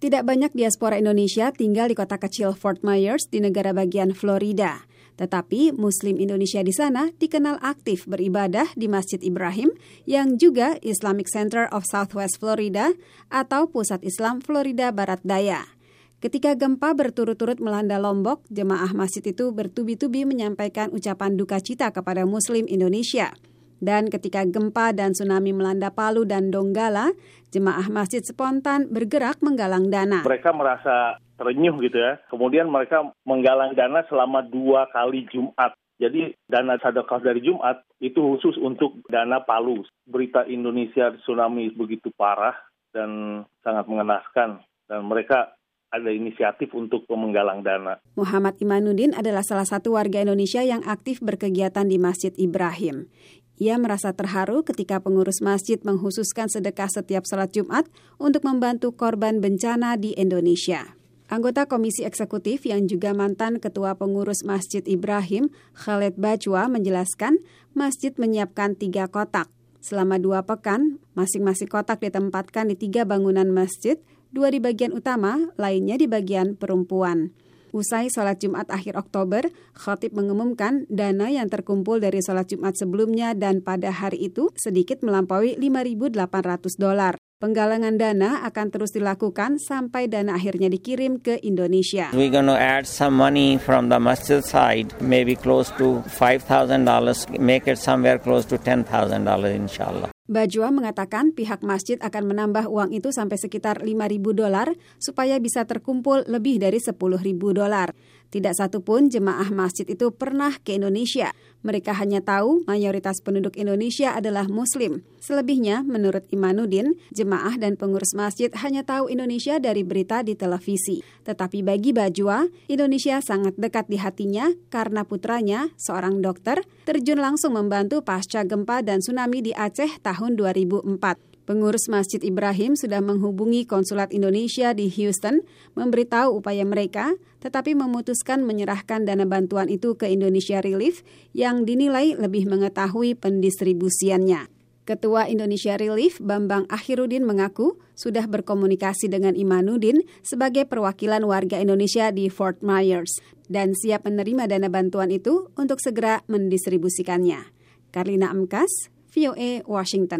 Tidak banyak diaspora Indonesia tinggal di kota kecil Fort Myers di negara bagian Florida. Tetapi Muslim Indonesia di sana dikenal aktif beribadah di Masjid Ibrahim yang juga Islamic Center of Southwest Florida atau Pusat Islam Florida Barat Daya. Ketika gempa berturut-turut melanda Lombok, jemaah masjid itu bertubi-tubi menyampaikan ucapan duka cita kepada Muslim Indonesia. Dan ketika gempa dan tsunami melanda Palu dan Donggala, jemaah masjid spontan bergerak menggalang dana. Mereka merasa terenyuh gitu ya. Kemudian mereka menggalang dana selama dua kali Jumat. Jadi dana sedekah dari Jumat itu khusus untuk dana Palu. Berita Indonesia tsunami begitu parah dan sangat mengenaskan. Dan mereka ada inisiatif untuk menggalang dana. Muhammad Imanuddin adalah salah satu warga Indonesia yang aktif berkegiatan di Masjid Ibrahim. Ia merasa terharu ketika pengurus masjid menghususkan sedekah setiap salat Jumat untuk membantu korban bencana di Indonesia. Anggota Komisi Eksekutif yang juga mantan Ketua Pengurus Masjid Ibrahim, Khaled Bajwa, menjelaskan masjid menyiapkan tiga kotak. Selama dua pekan, masing-masing kotak ditempatkan di tiga bangunan masjid, dua di bagian utama, lainnya di bagian perempuan. Usai sholat Jumat akhir Oktober, Khotib mengumumkan dana yang terkumpul dari sholat Jumat sebelumnya dan pada hari itu sedikit melampaui 5.800 dolar. Penggalangan dana akan terus dilakukan sampai dana akhirnya dikirim ke Indonesia. Going to add some money from the masjid side, maybe close to $5,000, make it somewhere close to $10,000 inshallah. Bajwa mengatakan pihak masjid akan menambah uang itu sampai sekitar 5.000 dolar supaya bisa terkumpul lebih dari 10.000 dolar. Tidak satupun jemaah masjid itu pernah ke Indonesia. Mereka hanya tahu mayoritas penduduk Indonesia adalah Muslim. Selebihnya, menurut Imanuddin, jemaah dan pengurus masjid hanya tahu Indonesia dari berita di televisi. Tetapi bagi Bajwa, Indonesia sangat dekat di hatinya karena putranya, seorang dokter, terjun langsung membantu pasca gempa dan tsunami di Aceh tahun 2004. Pengurus Masjid Ibrahim sudah menghubungi konsulat Indonesia di Houston memberitahu upaya mereka, tetapi memutuskan menyerahkan dana bantuan itu ke Indonesia Relief yang dinilai lebih mengetahui pendistribusiannya. Ketua Indonesia Relief Bambang Akhirudin mengaku sudah berkomunikasi dengan Imanuddin sebagai perwakilan warga Indonesia di Fort Myers dan siap menerima dana bantuan itu untuk segera mendistribusikannya. Karlina Amkas, VOA Washington.